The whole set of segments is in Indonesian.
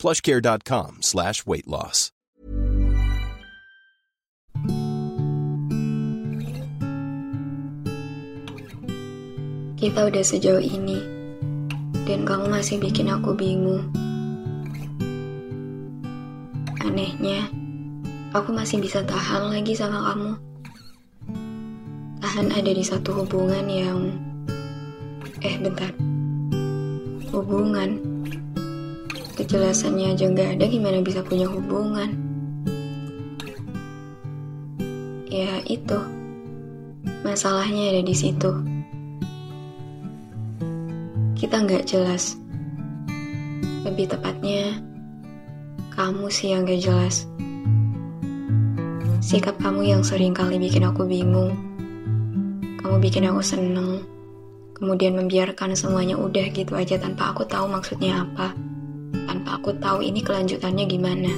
plushcare.com slash weight loss. Kita udah sejauh ini, dan kamu masih bikin aku bingung. Anehnya, aku masih bisa tahan lagi sama kamu. Tahan ada di satu hubungan yang... Eh, bentar. Hubungan? Kejelasannya aja nggak ada gimana bisa punya hubungan. Ya, itu. Masalahnya ada di situ kita nggak jelas. Lebih tepatnya, kamu sih yang gak jelas. Sikap kamu yang sering kali bikin aku bingung. Kamu bikin aku seneng, kemudian membiarkan semuanya udah gitu aja tanpa aku tahu maksudnya apa. Aku tahu ini kelanjutannya gimana.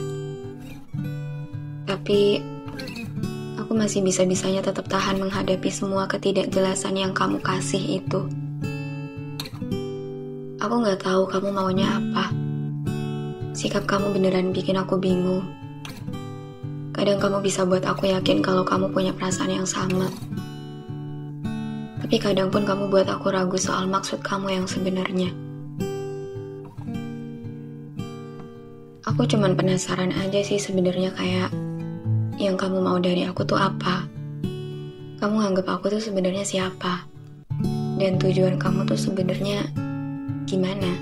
Tapi, aku masih bisa-bisanya tetap tahan menghadapi semua ketidakjelasan yang kamu kasih itu. Aku nggak tahu kamu maunya apa. Sikap kamu beneran bikin aku bingung. Kadang kamu bisa buat aku yakin kalau kamu punya perasaan yang sama. Tapi kadang pun kamu buat aku ragu soal maksud kamu yang sebenarnya. Aku cuman penasaran aja sih sebenarnya kayak yang kamu mau dari aku tuh apa? Kamu anggap aku tuh sebenarnya siapa? Dan tujuan kamu tuh sebenarnya gimana?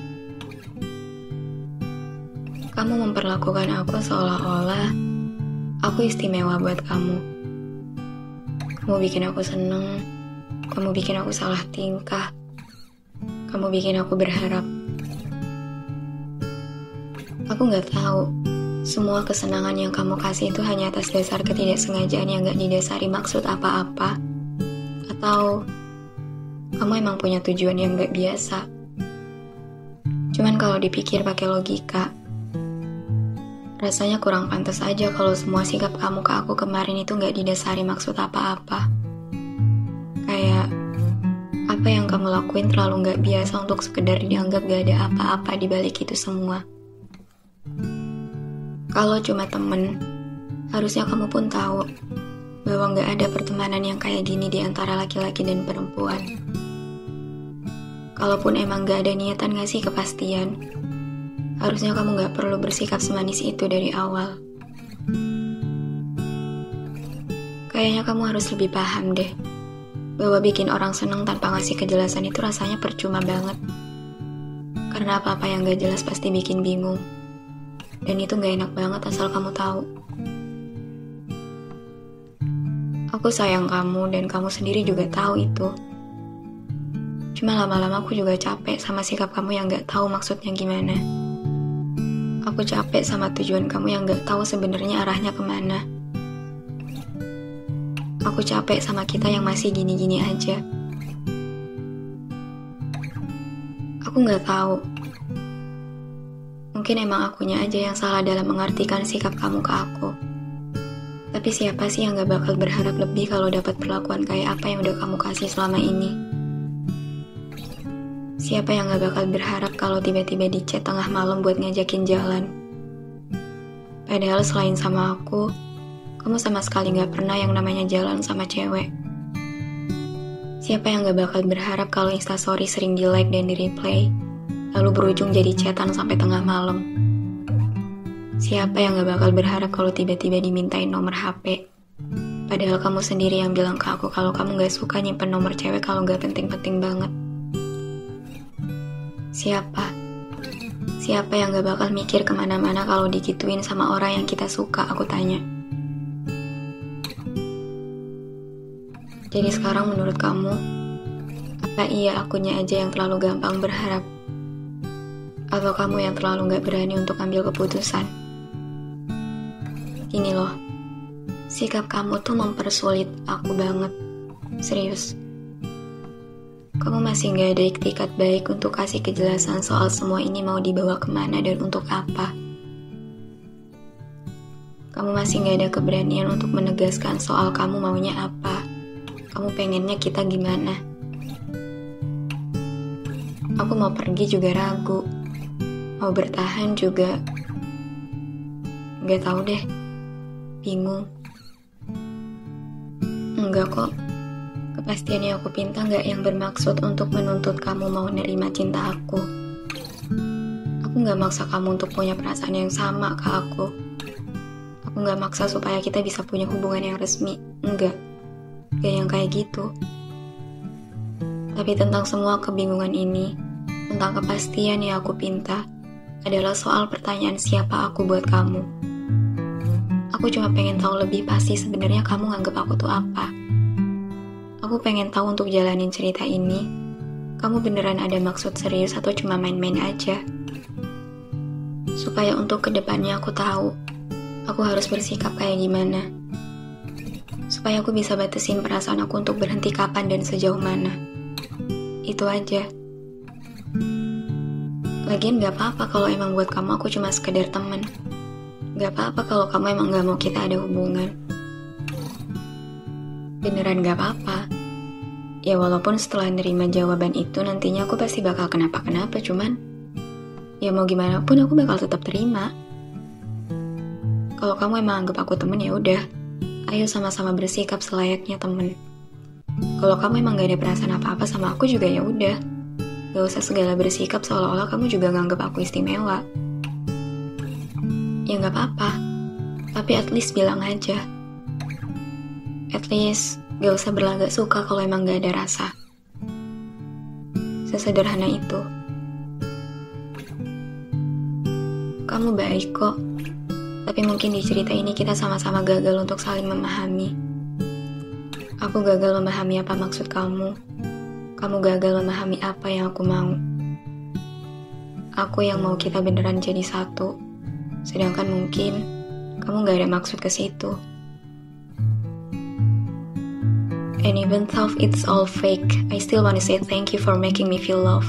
Kamu memperlakukan aku seolah-olah aku istimewa buat kamu. Kamu bikin aku seneng, kamu bikin aku salah tingkah, kamu bikin aku berharap. Aku nggak tahu, semua kesenangan yang kamu kasih itu hanya atas dasar ketidaksengajaan yang gak didasari maksud apa-apa. Atau kamu emang punya tujuan yang gak biasa. Cuman kalau dipikir pakai logika, rasanya kurang pantas aja kalau semua sikap kamu ke aku kemarin itu nggak didasari maksud apa-apa. Kayak apa yang kamu lakuin terlalu nggak biasa untuk sekedar dianggap gak ada apa-apa di balik itu semua. Kalau cuma temen, harusnya kamu pun tahu bahwa nggak ada pertemanan yang kayak gini di antara laki-laki dan perempuan. Kalaupun emang gak ada niatan ngasih kepastian, harusnya kamu gak perlu bersikap semanis itu dari awal. Kayaknya kamu harus lebih paham deh, bahwa bikin orang seneng tanpa ngasih kejelasan itu rasanya percuma banget. Karena apa-apa yang gak jelas pasti bikin bingung. Dan itu gak enak banget asal kamu tahu. Aku sayang kamu dan kamu sendiri juga tahu itu. Cuma lama-lama aku juga capek sama sikap kamu yang gak tahu maksudnya gimana. Aku capek sama tujuan kamu yang gak tahu sebenarnya arahnya ke mana. Aku capek sama kita yang masih gini-gini aja. Aku gak tahu. Mungkin emang akunya aja yang salah dalam mengartikan sikap kamu ke aku. Tapi siapa sih yang gak bakal berharap lebih kalau dapat perlakuan kayak apa yang udah kamu kasih selama ini? Siapa yang gak bakal berharap kalau tiba-tiba di chat tengah malam buat ngajakin jalan? Padahal selain sama aku, kamu sama sekali gak pernah yang namanya jalan sama cewek. Siapa yang gak bakal berharap kalau instastory sering di like dan di replay, lalu berujung jadi chatan sampai tengah malam? Siapa yang gak bakal berharap kalau tiba-tiba dimintain nomor HP? Padahal kamu sendiri yang bilang ke aku kalau kamu gak suka nyimpen nomor cewek kalau gak penting-penting banget. Siapa? Siapa yang gak bakal mikir ke mana-mana kalau digituin sama orang yang kita suka, aku tanya. Jadi sekarang menurut kamu, apa iya akunya aja yang terlalu gampang berharap? Atau kamu yang terlalu gak berani untuk ambil keputusan? Gini loh, sikap kamu tuh mempersulit aku banget. Serius. Kamu masih gak ada iktikat baik untuk kasih kejelasan soal semua ini mau dibawa ke mana dan untuk apa. Kamu masih gak ada keberanian untuk menegaskan soal kamu maunya apa. Kamu pengennya kita gimana. Aku mau pergi juga ragu. Mau bertahan juga. Gak tahu deh bingung. Enggak kok, kepastian yang aku pinta enggak yang bermaksud untuk menuntut kamu mau nerima cinta aku. Aku nggak maksa kamu untuk punya perasaan yang sama ke aku. Aku nggak maksa supaya kita bisa punya hubungan yang resmi. Enggak, gak yang kayak gitu. Tapi tentang semua kebingungan ini, tentang kepastian yang aku pinta, adalah soal pertanyaan siapa aku buat kamu. Aku cuma pengen tahu lebih pasti sebenarnya kamu nganggap aku tuh apa. Aku pengen tahu untuk jalanin cerita ini, kamu beneran ada maksud serius atau cuma main-main aja. Supaya untuk ke depannya aku tahu, aku harus bersikap kayak gimana. Supaya aku bisa batasin perasaan aku untuk berhenti kapan dan sejauh mana. Itu aja. Lagian gak apa-apa kalau emang buat kamu aku cuma sekedar temen. Gak apa-apa kalau kamu emang gak mau kita ada hubungan. Beneran gak apa-apa. Ya walaupun setelah nerima jawaban itu nantinya aku pasti bakal kenapa-kenapa cuman ya mau gimana pun aku bakal tetap terima. Kalau kamu emang anggap aku temen ya udah, ayo sama-sama bersikap selayaknya temen. Kalau kamu emang gak ada perasaan apa-apa sama aku juga ya udah, gak usah segala bersikap seolah-olah kamu juga nganggap aku istimewa ya nggak apa-apa. Tapi at least bilang aja. At least gak usah berlagak suka kalau emang gak ada rasa. Sesederhana itu. Kamu baik kok. Tapi mungkin di cerita ini kita sama-sama gagal untuk saling memahami. Aku gagal memahami apa maksud kamu. Kamu gagal memahami apa yang aku mau. Aku yang mau kita beneran jadi satu. Sedangkan mungkin kamu gak ada maksud ke situ. And even though it's all fake, I still wanna say thank you for making me feel love.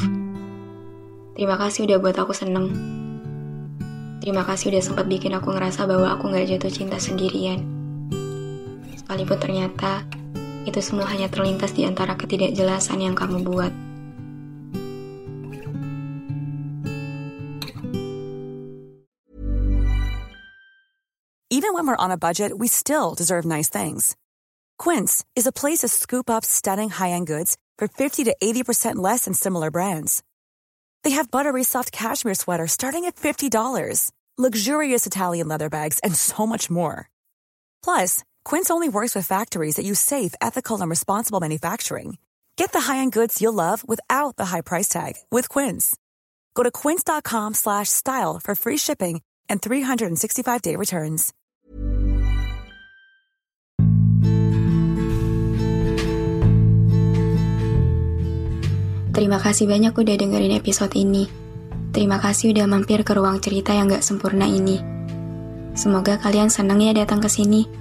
Terima kasih udah buat aku seneng. Terima kasih udah sempat bikin aku ngerasa bahwa aku gak jatuh cinta sendirian. Sekalipun ternyata itu semua hanya terlintas di antara ketidakjelasan yang kamu buat. Even when we're on a budget, we still deserve nice things. Quince is a place to scoop up stunning high-end goods for 50 to 80% less than similar brands. They have buttery soft cashmere sweaters starting at $50, luxurious Italian leather bags, and so much more. Plus, Quince only works with factories that use safe, ethical, and responsible manufacturing. Get the high-end goods you'll love without the high price tag with Quince. Go to quince.com/style for free shipping and 365-day returns. Terima kasih banyak udah dengerin episode ini. Terima kasih udah mampir ke ruang cerita yang gak sempurna ini. Semoga kalian seneng ya datang ke sini.